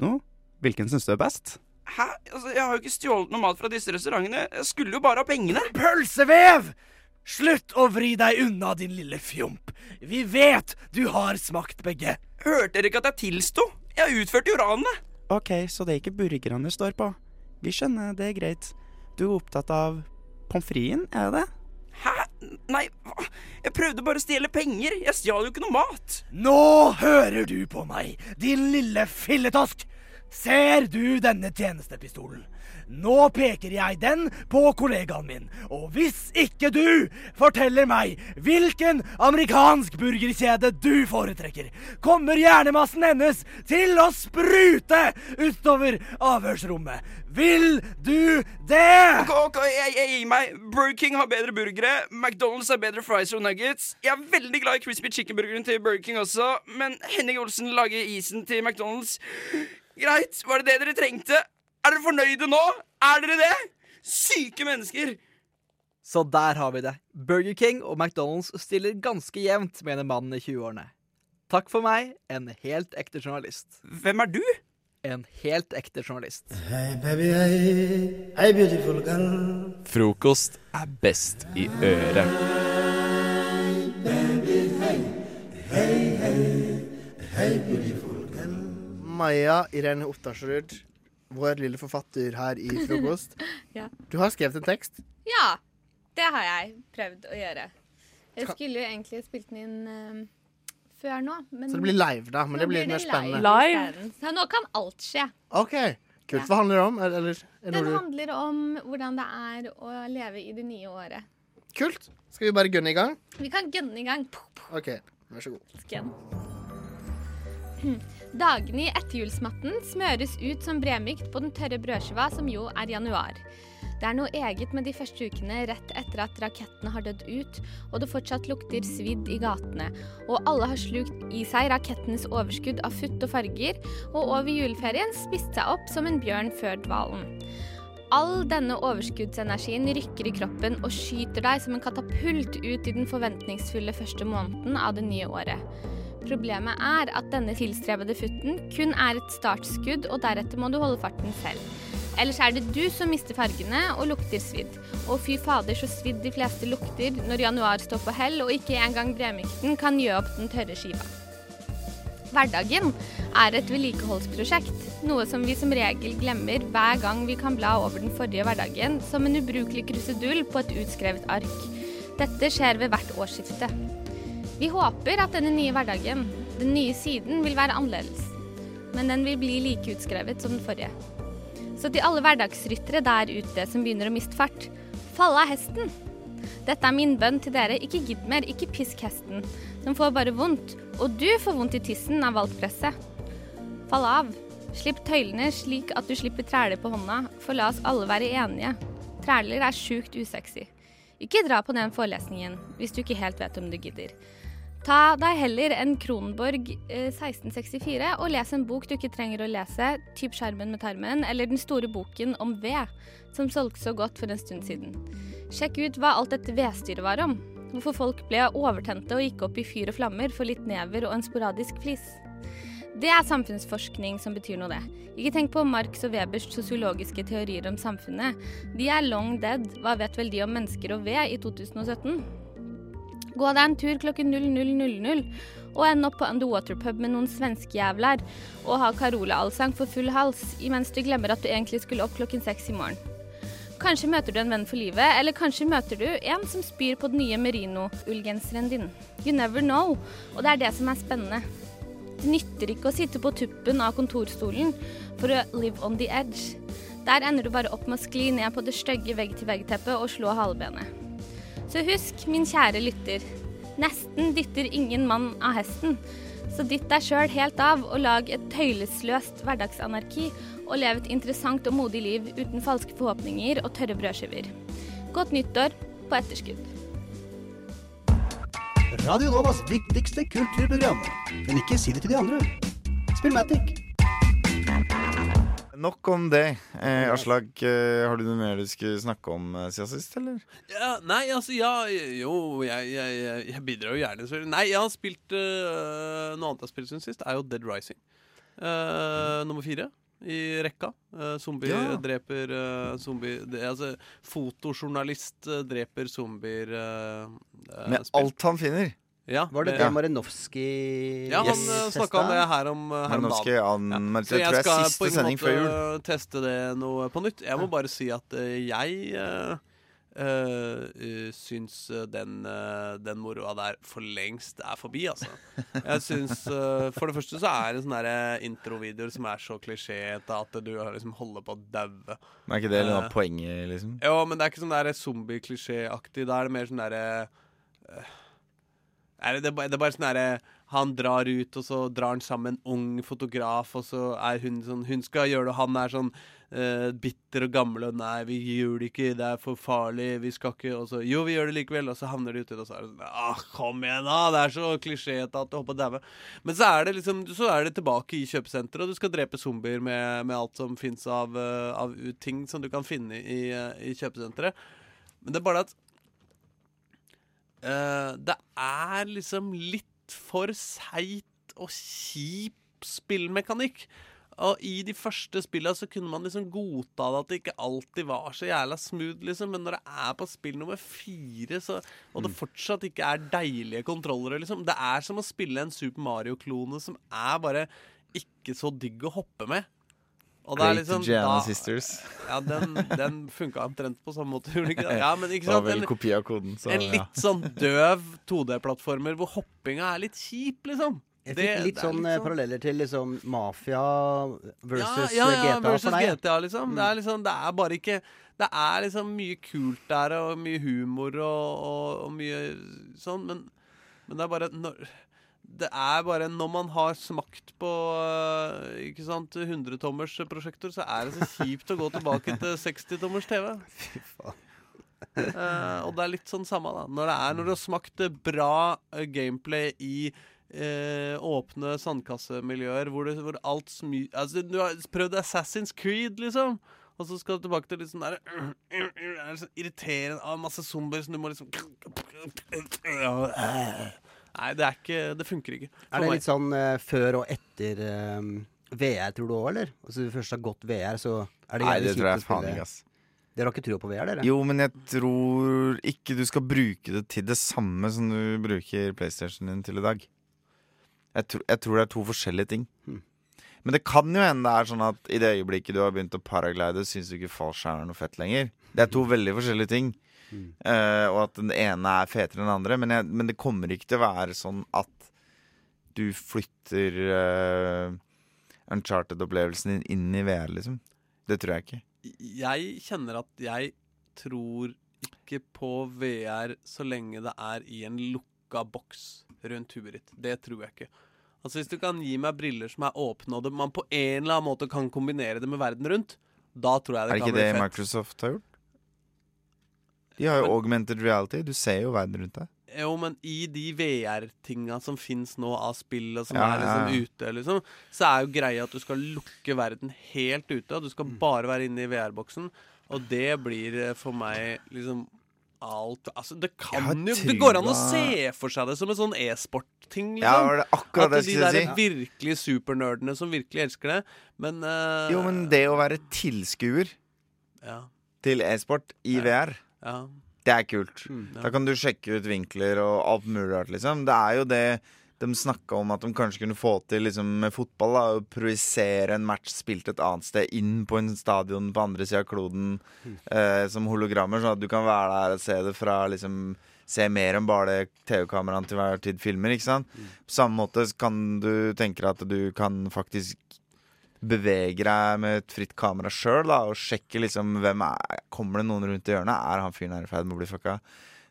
Nå, hvilken syns du er best? Hæ? Altså, jeg har jo ikke stjålet noe mat fra disse restaurantene. Jeg skulle jo bare ha pengene. Pølsevev! Slutt å vri deg unna, din lille fjomp. Vi vet du har smakt begge. Hørte dere ikke at jeg tilsto? Jeg utførte jo ranet. Ok, så det er ikke burgerne det står på. Vi skjønner, det er greit. Du er opptatt av pommes fritesen, er det det? Nei, hva? Jeg prøvde bare å stjele penger. Jeg stjal jo ikke noe mat. Nå hører du på meg, din lille filletosk. Ser du denne tjenestepistolen? Nå peker jeg den på kollegaen min, og hvis ikke du forteller meg hvilken amerikansk burgerkjede du foretrekker, kommer hjernemassen hennes til å sprute utover avhørsrommet. Vil du det? Ok, ok, jeg, jeg gir meg. Burger King har bedre burgere. McDonald's har bedre fries og nuggets. Jeg er veldig glad i crispy chicken-burgeren til Burger King også, men Henning Olsen lager isen til McDonald's. Greit, var det det dere trengte? Er dere fornøyde nå? Er dere det? Syke mennesker. Så der har vi det. Burger King og McDonald's stiller ganske jevnt, mener mannen i 20-årene. Takk for meg, en helt ekte journalist. Hvem er du? En helt ekte journalist. Hei, baby, hei. Hei, beautiful girl. Frokost er best i øret. Hei, Baby, hei. Hei, hei. Hei, beautiful girl. Maja Irene Ottarsrud, vår lille forfatter her i Frokost. Ja. Du har skrevet en tekst. Ja, det har jeg prøvd å gjøre. Jeg skulle jo egentlig spilt den inn uh, før nå. Men Så det blir live, da. Men nå det blir litt mer spennende. live. Så nå kan alt skje. OK. Kult. Hva handler det om? Eller, eller, er Den du... handler om hvordan det er å leve i det nye året. Kult. Skal vi bare gunne i gang? Vi kan gønne i gang. OK, vær så god. Scan. Dagene i etterjulsmatten smøres ut som bremykt på den tørre brødskiva, som jo er januar. Det er noe eget med de første ukene rett etter at rakettene har dødd ut, og det fortsatt lukter svidd i gatene, og alle har slukt i seg rakettenes overskudd av futt og farger, og over juleferien spist seg opp som en bjørn før dvalen. All denne overskuddsenergien rykker i kroppen og skyter deg som en katapult ut i den forventningsfulle første måneden av det nye året. Problemet er at denne tilstrebede futten kun er et startskudd, og deretter må du holde farten selv. Ellers er det du som mister fargene og lukter svidd. Og fy fader så svidd de fleste lukter når januar står på hell og ikke engang bremykten kan gjø opp den tørre skiva. Hverdagen er et vedlikeholdsprosjekt, noe som vi som regel glemmer hver gang vi kan bla over den forrige hverdagen som en ubrukelig krusedull på et utskrevet ark. Dette skjer ved hvert årsskifte. Vi håper at denne nye hverdagen, den nye siden, vil være annerledes. Men den vil bli like utskrevet som den forrige. Så til alle hverdagsryttere der ute som begynner å miste fart, fall av hesten! Dette er min bønn til dere, ikke gidd mer, ikke pisk hesten. Den får bare vondt, og du får vondt i tissen av valgpresset. Fall av. Slipp tøylene slik at du slipper træler på hånda, for la oss alle være enige. Træler er sjukt usexy. Ikke dra på den forelesningen hvis du ikke helt vet om du gidder. Ta deg heller en Kronborg eh, 1664 og les en bok du ikke trenger å lese, typ Skjermen med tarmen, eller den store boken om ved, som solgte så godt for en stund siden. Sjekk ut hva alt dette vedstyret var om. Hvorfor folk ble overtente og gikk opp i fyr og flammer for litt never og en sporadisk flis. Det er samfunnsforskning som betyr noe, det. Ikke tenk på Marx og Webers sosiologiske teorier om samfunnet. De er long dead. Hva vet vel de om mennesker og ved i 2017? Gå deg en tur klokken 00.00 og ende opp på Underwater pub med noen svenskejævler og ha Carola-allsang for full hals, imens du glemmer at du egentlig skulle opp klokken seks i morgen. Kanskje møter du en venn for livet, eller kanskje møter du en som spyr på den nye merino-ullgenseren din. You never know, og det er det som er spennende. Det nytter ikke å sitte på tuppen av kontorstolen for å live on the edge. Der ender du bare opp med å skli ned på det stygge vegg-til-vegg-teppet og slå halebenet. Så husk, min kjære lytter, nesten dytter ingen mann av hesten. Så dytt deg sjøl helt av og lag et tøylesløst hverdagsanarki, og lev et interessant og modig liv uten falske forhåpninger og tørre brødskiver. Godt nyttår på etterskudd. Radio Novas viktigste kulturprogram. Men ikke si det til de andre. Spillmatic. Nok om det. Eh, Aslak, eh, har du noe mer du skulle snakke om eh, siden sist, eller? Ja, nei, altså, ja Jo, jeg, jeg, jeg, jeg bidrar jo gjerne. Så, nei, jeg har spilt øh, Noe annet jeg har spilt siden sist, er jo Dead Rising. Eh, nummer fire i rekka. Eh, zombie Ja. dreper eh, zombie det, Altså, fotojournalist eh, dreper zombier eh, eh, Med spill. alt han finner. Ja, Var det det det Marinovskij Ja, han yes. snakka om det her om, eh, her om dagen. anmeldte, Så jeg tror jeg, skal siste på en sending måte før jul. teste det noe på nytt. Jeg må bare si at eh, jeg uh, eh, eh, syns eh, den, uh, den moroa der for lengst er forbi, altså. Jeg syns uh, For det første så er det sånne eh, introvideoer som er så klisjéete at du liksom holder på å daue. Men er ikke det noe av Eh, poenget, liksom? Jo, men det er ikke sånn der zombie-klisjéaktig. Da er det mer sånn derre eh, er det, det, er bare- sånn derre Han drar ut, og så drar han sammen en ung fotograf, og så er hun sånn Hun skal gjøre det, og han er sånn uh, bitter og gammel og 'Nei, vi gjør det ikke, det er for farlig, vi skal ikke' Og så 'Jo, vi gjør det likevel', og så havner de uti det, og så er det sånn Ah, kom igjen, da! Det er så klisjéete at du holder på å daue. Men så er det liksom Så er det tilbake i kjøpesenteret, og du skal drepe zombier med, med alt som fins av, eh, av ting som du kan finne i, eh, i kjøpesenteret. Men det er bare at Eh, det er liksom litt for seigt og kjip spillmekanikk. Og i de første spillene så kunne man liksom godta det at det ikke alltid var så jævla smooth, liksom. Men når det er på spill nummer fire, så, og det fortsatt ikke er deilige kontrollere, liksom Det er som å spille en Super Mario-klone som er bare ikke så digg å hoppe med. Og Great liksom Gianna da- Sisters. Ja, den, den funka omtrent på samme måte, gjorde ikke det? Ja, men ikke sant? En- kopi av koden, så en ja. litt sånn døv 2D-plattformer hvor hoppinga er litt kjip, liksom. Jeg fikk litt det er sånn liksom... paralleller til liksom Mafia versus ja, ja, GTA versus for deg. GTA, liksom. Mm. Det er liksom. Det er bare ikke Det er liksom mye kult der, og mye humor og, og, og mye sånn, men, men det er bare når det er bare når man har smakt på øh, ikke sant, 100-tommers prosjektor, så er det så kjipt å gå tilbake til 60-tommers TV. Fy faen. Uh, og det er litt sånn samme, da. Når, det er, når du har smakt eh, bra eh, gameplay i uh, åpne sandkassemiljøer hvor, det, hvor alt smy... Altså, du har prøvd Assassin's Creed, liksom. Og så skal du tilbake til litt sånn der er sånn irriterende av masse zombier som du må liksom Nei, det er ikke Det funker ikke. for Er det meg. litt sånn uh, før og etter uh, VR, tror du òg, eller? Altså, Hvis du først har gått VR, så er det Nei, det tror jeg faen ikke, ass. Dere har ikke trua på VR, dere? Jo, men jeg tror ikke du skal bruke det til det samme som du bruker PlayStationen din til i dag. Jeg, tror- jeg tror det er to forskjellige ting. Men det kan jo hende det er sånn at i det øyeblikket du har begynt å paraglide, syns du ikke fallskjerm er noe fett lenger. Det er to veldig forskjellige ting. Eh, og at den ene er fetere enn den andre. Men, jeg, men det kommer ikke til å være sånn at du flytter uh, Uncharted-opplevelsen din inn i VR, liksom. Det tror jeg ikke. Jeg kjenner at jeg tror ikke på VR så lenge det er i en lukka boks rundt huet ditt. Det tror jeg ikke. Altså Hvis du kan gi meg briller som er åpne, og det, man på en eller annen måte kan kombinere det med verden rundt, da tror jeg det, er det kan ikke bli det fett. Microsoft har gjort? De har jo augmented reality. Du ser jo verden rundt deg. Jo, men i de VR-tinga som fins nå av spill, og som Ja, er liksom ja, ja. ute, liksom, så er jo greia at du skal lukke verden helt ute, og du Mm. skal bare være inne i VR-boksen. Og det blir eh, for meg liksom alt Altså, det kan jo Det går an å se for seg det som en sånn e-sport-ting, liksom. Ja, det akkurat at det jeg de der si. virkelig supernerdene som virkelig elsker det, men uh, Jo, men det å være tilskuer Ja. til e-sport i VR, Ja. det er kult. ja. Da kan du sjekke ut vinkler og alt mulig rart, liksom. Det er jo det de snakka om at de kanskje kunne få til liksom, med fotball. da Å projisere en match spilt et annet sted, inn på en stadion på andre sida av kloden eh, som hologrammer, sånn at du kan være der og se det fra liksom Se mer enn bare det TV-kameraene til hver tid filmer. ikke sant? På samme måte kan du tenke deg at du kan faktisk bevege deg med et fritt kamera sjøl og sjekker liksom hvem er Kommer det noen rundt i hjørnet? Er han fyren her i ferd med å bli fucka?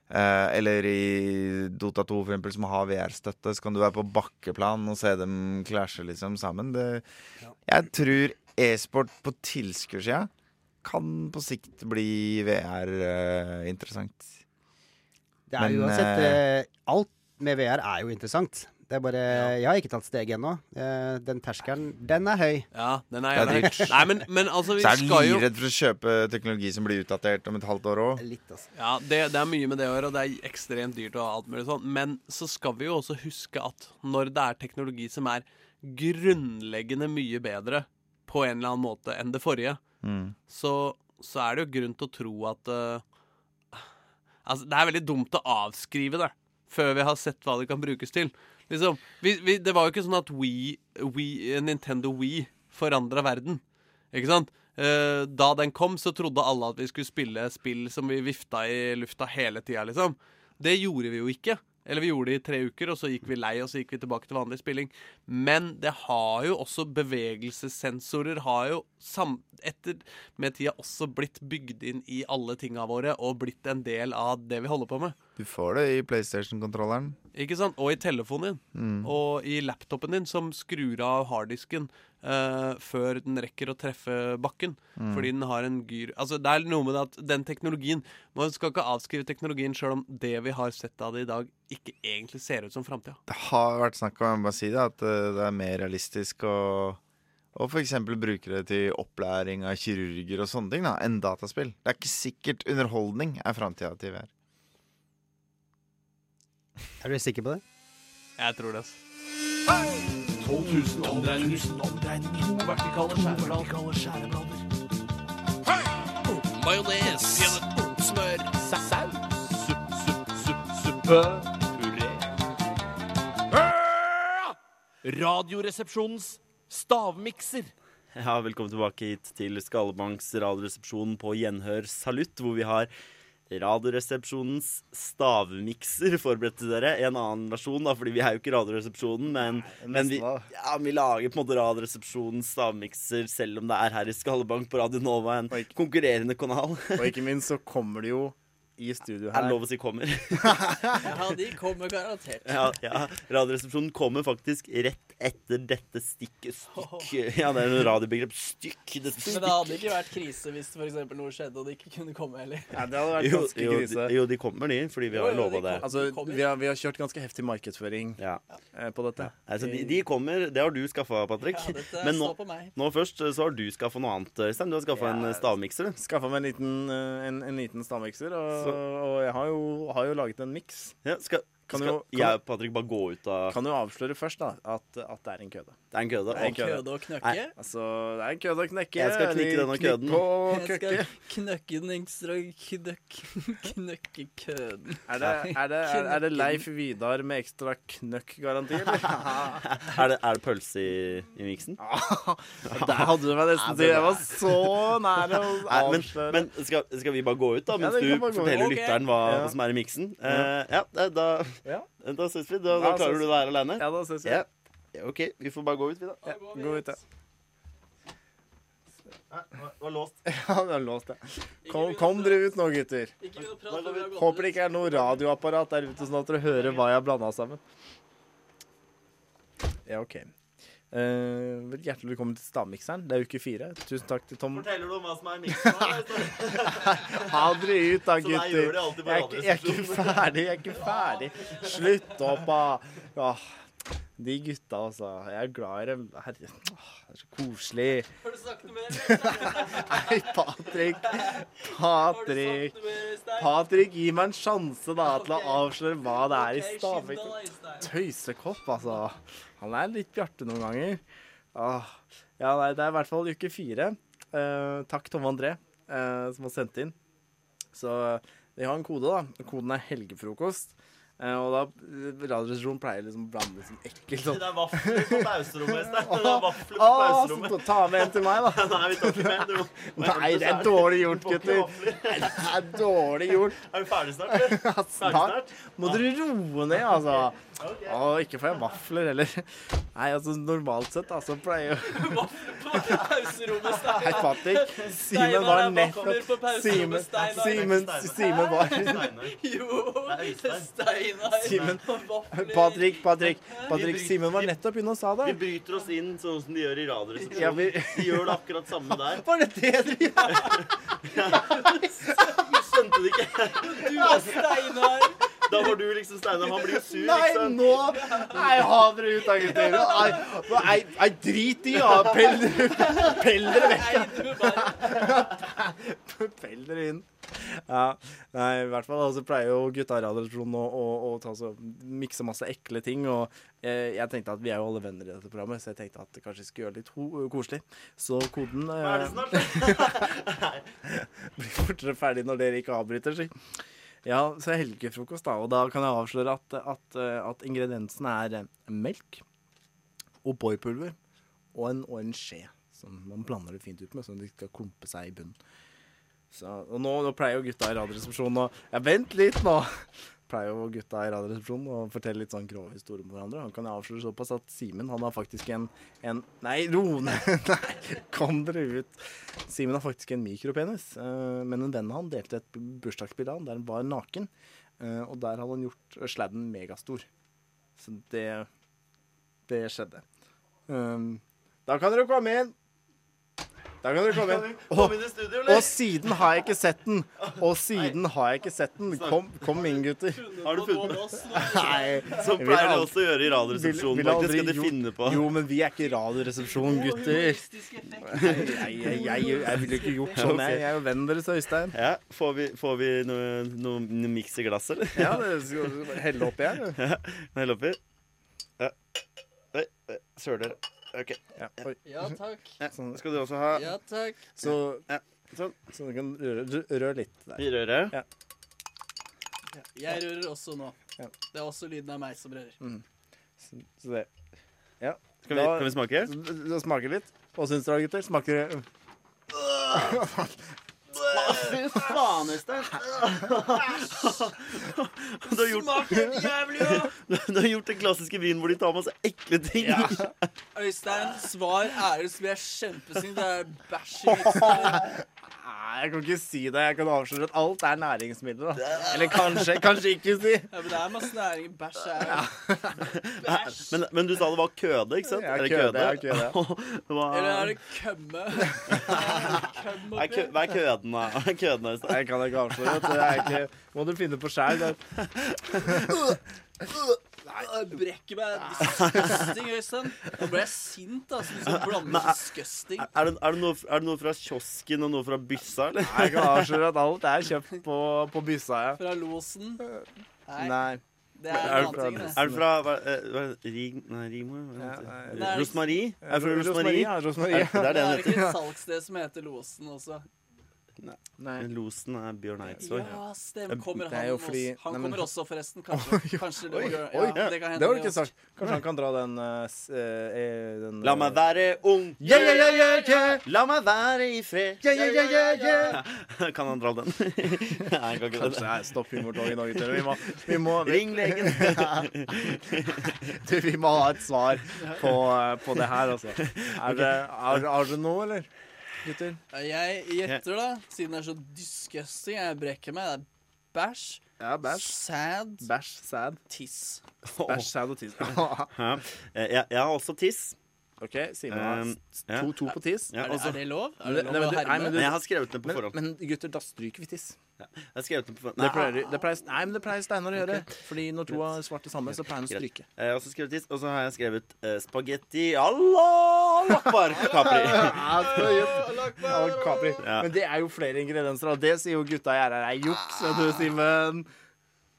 Eh, eller i Dota 2 for eksempel, som har VR-støtte, så kan du være på bakkeplan og se dem klasje liksom sammen. Det, Jeg tror e-sport på tilskuersida kan på sikt bli VR eh. Det er Men, uansett eh, eh, Alt med VR er jo interessant. Det er bare Jeg har ikke tatt steget ennå. Eh, den terskelen, den er høy. Ja, den er Det er dyrt. Nei, men, men altså, vi Så er du skal jo livredd for å kjøpe teknologi som blir utdatert om et halvt år òg. Ja, det, det er mye med det å gjøre, og det er ekstremt dyrt og alt mulig sånn. Men så skal vi jo også huske at når det er teknologi som er grunnleggende mye bedre på en eller annen måte enn det forrige, Mm. så, så er det jo grunn til å tro at uh, Altså, det er veldig dumt å avskrive det før vi har sett hva det kan brukes til. Liksom, vi, vi, det var jo ikke sånn at Wii, Wii, Nintendo Wii forandra verden. Ikke sant? eh, Da den kom, så trodde alle at vi skulle spille spill som vi vifta i lufta hele tida, liksom. Det gjorde vi jo ikke. Eller vi gjorde det i tre uker, og så gikk vi lei, og så gikk vi tilbake til vanlig spilling. Men det har jo også bevegelsessensorer har jo sam etter med tida også blitt bygd inn i alle tinga våre, og blitt en del av det vi holder på med. Du får det i PlayStation-kontrolleren. Ikke sant? Og i telefonen din. Mm. Og i laptopen din, som skrur av harddisken uh, før den rekker å treffe bakken. Mm. Fordi den har en gyr Altså Det er noe med det at den teknologien Man skal ikke avskrive teknologien sjøl om det vi har sett av det i dag, ikke egentlig ser ut som framtida. Det har vært snakk om jeg må bare si det, at eh, det er mer realistisk å og f.eks. bruke det til opplæring av kirurger og sånne ting da, enn dataspill. Det er ikke sikkert underholdning er framtida til VR. Er du sikker på det? Jeg tror det. altså. 12 000 omdreininger. To vertikale skjæreblader. Majones. Smør. Saus. Supp, supp, supp, suppe. Puré. Radioresepsjonens stavmikser. Ja, velkommen tilbake hit til Skallebanks radioresepsjon på Gjenhør Salutt, hvor vi har Radioresepsjonens stavmikser forberedt til dere. En annen versjon, da, fordi vi er jo ikke Radioresepsjonen, men, men vi, ja, vi lager på en måte Radioresepsjonens stavmikser selv om det er her i Skallebank på Radio Nova, en konkurrerende kanal. Og ikke minst så kommer det jo i studio Er her. det lov å si kommer? Ja, de kommer garantert. Ja, ja. Radioresepsjonen kommer faktisk rett etter dette stikket stykk. Ja, det er en radiobegrep. Stykk. Dette Men det hadde ikke vært krise hvis eksempel noe skjedde og de ikke kunne komme heller. Ja, det hadde vært Jo, ganske jo, krise. de- jo, de kommer, de, fordi vi har Jo, lova de det. Altså, vi har, vi har kjørt ganske heftig markedsføring ja. på dette. Altså, de, de kommer, Det har du skaffa, Patrick. Ja, dette Men nå, på meg. nå først eh, så har du skaffa noe annet, Øystein. Du har skaffa en eh, stavmikser. du. Skaffa meg en liten, eh, en, en liten stavmikser, og, Så- og jeg har jo, har jo laget en miks. Ja, skal Kan jo- kan jeg og Patrick bare gå ut av Kan jo avsløre først da, at, at det er en køde. Det er en køde. Det er en køde. Køde å knøkke? Nei, altså, det er en køde å knekke. Jeg skal knekke denne køden. Jeg skal knøkke den ekstra knøkk, knøkke køden. Er det, er, det, er, er det Leif Vidar med ekstra knøkk-garanti, eller? er, det, er det pølse i, i miksen? Der hadde du meg nesten til. Jeg var så nære å avsløre. men, men skal, skal vi bare gå ut, da, mens ja, du forteller okay. lytteren hva, Ja. som er i miksen? Ja. Eh, ja, da, da, Ja. da ses vi. Da, da klarer du det her alene? Ja, da ses vi. Ja. Ja, OK, vi får bare gå ut, vi, da. Ja, gå ut, ja. Det var låst. Ja, det var låst, ja. Kom, kom dere ut nå, gutter. Håper det ikke er noe radioapparat der ute, sånn at dere hører hva jeg har blanda sammen. Ja, OK. Vel, hjertelig velkommen til Stavmikseren. Det er uke fire. Tusen takk til Tom. Forteller du om hva som er i miksen? Ha dere ut, da, gutter. Jeg ikke, jeg er ikke ferdig. Jeg er ikke ferdig. Slutt opp, da. Åh, de gutta, altså. Jeg er glad i dem. Herre, åh, det er så koselig. Har du sagt noe mer? Nei, Patrick. Patrick. Patrick, gi meg en sjanse da til å avsløre hva det er i Øystein. Tøysekopp, altså. Han er litt bjarte noen ganger. Åh. Ja, nei, det er i hvert fall uke fire. Eh, takk Tom André, eh, som har sendt inn. Så vi har en kode, da. Koden er helgefrokost. Eh, og da Radioresepsjonen pleier liksom å blande sånn ekkelt sånn Det er vafler på pauserommet. Det er vafler på pauserommet. så ta med en til meg, da. Nei, vi tar ikke med. Du, Nei, det er dårlig gjort, gutter. Nei, det er dårlig gjort. Er vi ferdig snart, eller? Ja, snart. Må dere roe ned, altså. Å, ikke får jeg vafler heller. Nei, altså normalt sett, altså pleier jo Pauserommet, Steinar. Hei, Patrick. Simen var nettopp Simen, Simen, Simen var Jo, Steinar. Simen Vafler. Patrick, Patrick. Patrick, Simen var nettopp inne og sa det. Vi bryter oss inn sånn som de gjør i Ja, Radioresepsjonen. vi- De gjør det akkurat samme der. Var det det du gjør? Skjønte det ikke? Du er Steinar. Da var du liksom Steinar. Han blir jo sur, Nei, sant? nå Nei, ha dere ut da, gutter. Nei, nei, nei, drit i, ja. Pell dere Pell dere vekk. Pell dere inn. Ja, nei, i hvert fall altså, pleier jo gutta i Radioresepsjonen å, å, å ta så, mikse masse ekle ting. Og eh, jeg tenkte at vi er jo alle venner i dette programmet, så jeg tenkte at det kanskje skulle gjøre det litt koselig. Så koden eh, Er det snart? blir fortere ferdig når dere ikke avbryter, si. Ja, så helgefrokost, da. Og da kan jeg avsløre at, at, eh, at ingrediensene er eh, melk, O'boy-pulver og og, og en skje. Som man blander det fint ut med, at de skal klumpe seg i bunnen. Så, og nå, nå pleier jo gutta i Radioresepsjonen å Ja, vent litt nå! Pleier jo gutta i Radioresepsjonen å fortelle litt sånn grove historier om hverandre. Han kan jeg avsløre såpass at Simen han har faktisk en, en Nei, ro ned! Nei, kom dere ut! Simen har faktisk en mikropenis, eh, men en venn av han delte et bursdagsbilde av han der han var naken. eh, og der hadde han gjort sladden megastor. Så det Det skjedde. Um, da kan dere komme inn! Da kan du komme inn. Eller? og siden har jeg ikke sett den. Og siden har jeg ikke sett den. Kom, kom inn, gutter. Har du funnet den? Nei. Jeg pleier det også å gjøre i Radioresepsjonen, faktisk, skal de finne på. Jo, men vi er ikke Radioresepsjonen, gutter. Jeg, jeg, jeg, jeg ville ikke gjort sånn. Jeg, jeg er jo vennen deres, Øystein. Ja, Får vi, får vi noe, noe, noe miks i glasset, eller? Ja, det skal vi helle oppi her. Ja, helle oppi. Ja. Søler. OK. Ja, oi. Ja, takk. Sånn skal du også ha. Ja, takk. Så, Ja, sånn. så du kan røre, røre litt der. Vi rører? Ja. Jeg rører også nå. Ja. Det er også lyden av meg som rører. Mm. Så, så det Ja. Skal vi- kan vi smake? Da, da smaker litt. Hva syns dere, gutter? Smaker det Fy faen, Øystein! Du har gjort jævlig, ja! Du har gjort den klassiske vinen hvor de tar masse ekle ting. Øystein, svar ærlig, så blir jeg kjempesint. Det er bæsj i miksen. Nei, jeg kan ikke si det. Jeg kan avsløre at alt er næringsmidler. Da. Eller kanskje, kanskje ikke si. Ja, men det er masse næring i bæsj her. Men, men du sa det var køde, ikke sant? Ja, Er det køde, ja, køde. Hva- Eller er det kømme? Køm Hva er kø- Hva er køden, da? Hva er køden, Øystein? Jeg kan ikke avsløre. Det er ikke, må du finne på sjæl. Nei, jeg brekker meg. Disgusting, Øystein. Nå ble jeg sint, altså. Du skal blande er- disgusting. Er det, er, det noe, er det noe fra kiosken og noe fra byssa, eller? Jeg kan avsløre at alt er kjøpt på, på byssa, ja. Fra losen. Nei. Nei. Det er Er det, ting, det. er det fra hva, eh, hva? Rig... Nei, Rigmor? Heter nei, Nei, Rosmarie? Er det fra Rosmarie, Rosmarie? ja, Rosmarie. Er, det er det Det er ikke et salgssted som heter Losen også. Nei. Men Losen er Bjørn Eidsvåg. Ja, stemmer. Kommer han også? fordi- Han Nei, men- kommer også, forresten. Kanskje, kanskje det, Oi, ja, oi, det kan hende. det har du ikke sagt. Kanskje han kan dra den, uh, eh, den La meg være ung. Yeah, yeah, yeah, yeah. La meg være i fred. Yeah, yeah, yeah, yeah, ja. Kan han dra den? Nei, han kan ikke Kanskje det er stopp humortoget nå, gutter. Vi må, vi må Ring legen. du, vi må ha et svar på, eh, på det her, altså. Er det, er, er det noe, eller? Gutter? Ja, Jeg gjetter, da, siden det er så disgusting. Jeg brekker meg. Det er bæsj. Ja, bæsj. Sad. Bæsj, sad. Tiss. Bæsj, sad og tiss. Ja. Eh, Jeg, jeg har også tiss. OK, Simen har Um, to, to på tiss. Ja, Er det, er det lov? Er det- lov nei, men å du- nei, men du- jeg har skrevet det på Men, men gutter, da stryker vi tiss. Det pleier, Nei, det pleier, nei, men det pleier Steinar å gjøre. Fordi når to har svart det samme, så pleier han å stryke. Eh, og så har jeg skrevet eh, spagetti Allah akbar Capri. Ja, Ja, Capri. Ja. Men det er jo flere ingredienser, og det sier jo gutta i RR er juks, vet du, Simen.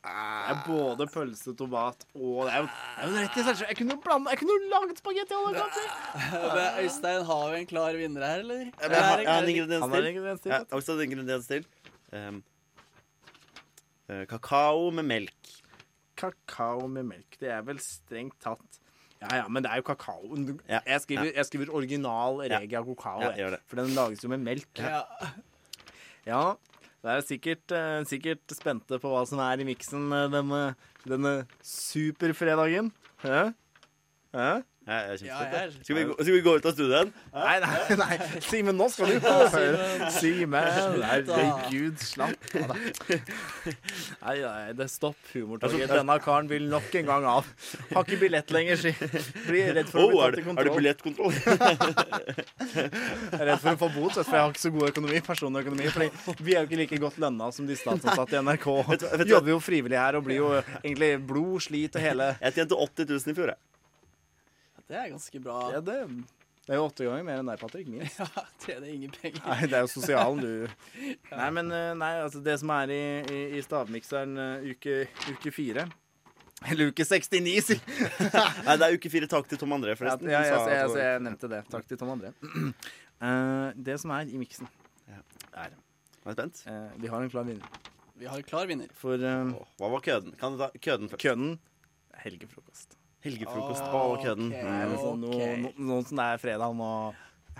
Det er både pølse, tomat og Det er jo, det er jo rett i seg. Jeg kunne jo blanda Jeg kunne jo laget spagetti à la. Øystein, har vi en klar vinner her, eller? Jeg, jeg, har- jeg har en ingrediens til. har også en ingrediens til. Um, kakao med melk. Kakao med melk. Det er vel strengt tatt Ja ja, men det er jo kakao. Ja. Jeg skriver, jeg skriver original Ja. Regia kakao, Ja, jeg. gjør for den lages jo med melk. Ja. Ja, det er sikkert, eh, sikkert spente på hva som er i miksen eh, denne, denne superfredagen. Hæ? Hæ? Jeg. Ja, jeg Skal, vi gå, skal vi gå ut av studioen? Nei, nei, nei. Simen, nå skal du få høre. Simen, herregud, slapp av. da. Nei, nei, det stopp humortoget. Denne karen vil nok en gang av. Har ikke billett lenger, si. Blir redd for å bli tatt det, kontroll. er det billettkontroll? Jeg er redd for å få bot, for jeg har ikke så god økonomi, personlig økonomi. Fordi vi er jo ikke like godt lønna som de statsansatte i NRK. Jobber jo frivillig her og blir jo egentlig blod, slit og hele Jeg tjente 80 000 i fjor, jeg. Det er ganske bra. ja, det, det er jo åtte ganger mer enn deg, Patrick. Minst. Ja, tjener ingen penger. Nei, det er jo sosialen, du. Nei, men eh, nei, altså det som er i, i, i stavmikseren eh, uke, uke fire Eller uke 69, si! Nei, det er uke fire. Takk til Tom André, Ja, forresten. ja, ja, jeg, sa jeg, jeg, jeg nevnte det. Takk til Tom André. Uh, det som er i miksen, Ja. er Er du spent? Uh, Vi har en klar vinner. Vi har en klar vinner. For uh, Åh, Hva var køden? Kan du ta køden først? Køden helgefrokost. Helgefrokost. på oh, kødden. køden? Mm. Noen som det er fredag nå.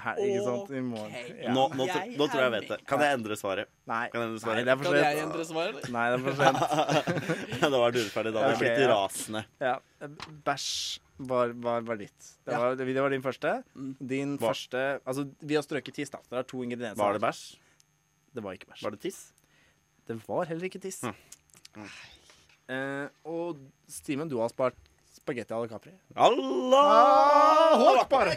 Her, ikke sant? I morgen. Ja. Nå, nå, nå tror jeg jeg vet det. Kan jeg endre svaret? Nei. Kan jeg endre Nei, det er for Kan sent. jeg endre svaret. Nei, det er for sent. da var du urettferdig. Da hadde jeg blitt ja. rasende. Ja. Bæsj var, var, var ditt. Det var, det var din første. Din Hva? første Altså, vi har strøket tiss, da. Det er to ingredienser. Var det bæsj? Det var ikke bæsj. Var det tiss? Det var heller ikke tiss. Eh, og Simen, du har spart spagetti à la Capri. Allah! Akbar!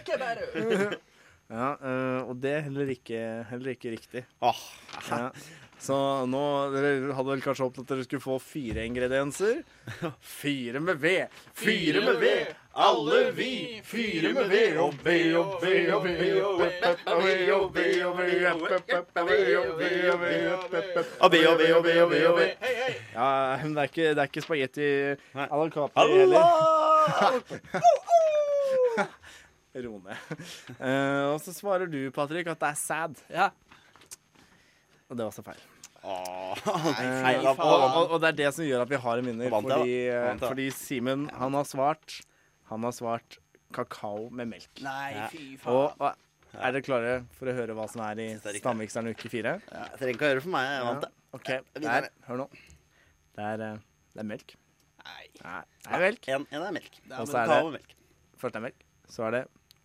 ja, eh, og det er heller ikke, heller ikke riktig. Ja. Så nå Dere hadde vel kanskje håpet at dere skulle få fire ingredienser. Fire med ved. Fire med ved. Alle vi. fyrer med ved. Og ved og ved og ved og ved og ved og ved og ved og ved og ved. Ja, men det er ikke, det er ikke spagetti à la carte heller. Ro ned. Eh, og så svarer du, Patrick, at det er sad. Ja. Og det var så feil. Nei, Eh, og, og, og det er det som gjør at vi har en vinner. Fordi, eh, fordi Simen, han har svart Han har svart kakao med melk. Nei, fy faen. Og, og er dere klare for å høre hva som er i Stammikseren uke fire? Jeg trenger ikke å høre det for meg. Jeg vant det. OK. Det er, hør nå. Det er, eh, det er melk. Nei. Det er melk. En, en er melk. Og så er kakao med det melk. Først er melk. Så er det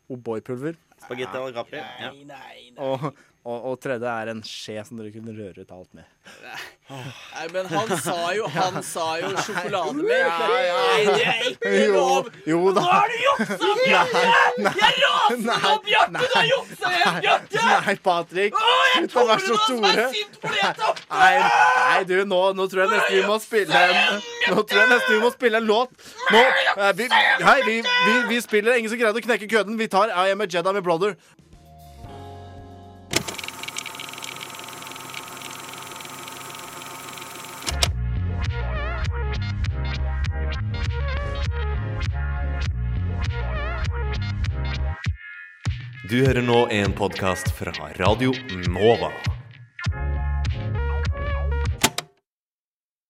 O'boy-pulver. Spagetti à la nei, Ja. Og, og, og tredje er en skje som dere kunne røre ut alt med. Nei, men han sa jo Han sa jo sjokolademelk. Nei, det er ikke lov! jo da. Nå har du juksa, Bjarte! Jeg raser nå, Bjarte! Du har juksa igjen, Bjarte! Nei, Patrick. Å, jeg tror du nå store. er sint fordi jeg tapte! Nei, nei, du, nå, nå tror jeg nesten vi må spille en Nå tror jeg nesten vi må spille en låt. Nå, eh, vi, hei, vi, vi, vi spiller Ingen som greide å knekke køden. Vi tar I Am a Jedi med Brother. Du hører nå en podkast fra Radio Nova.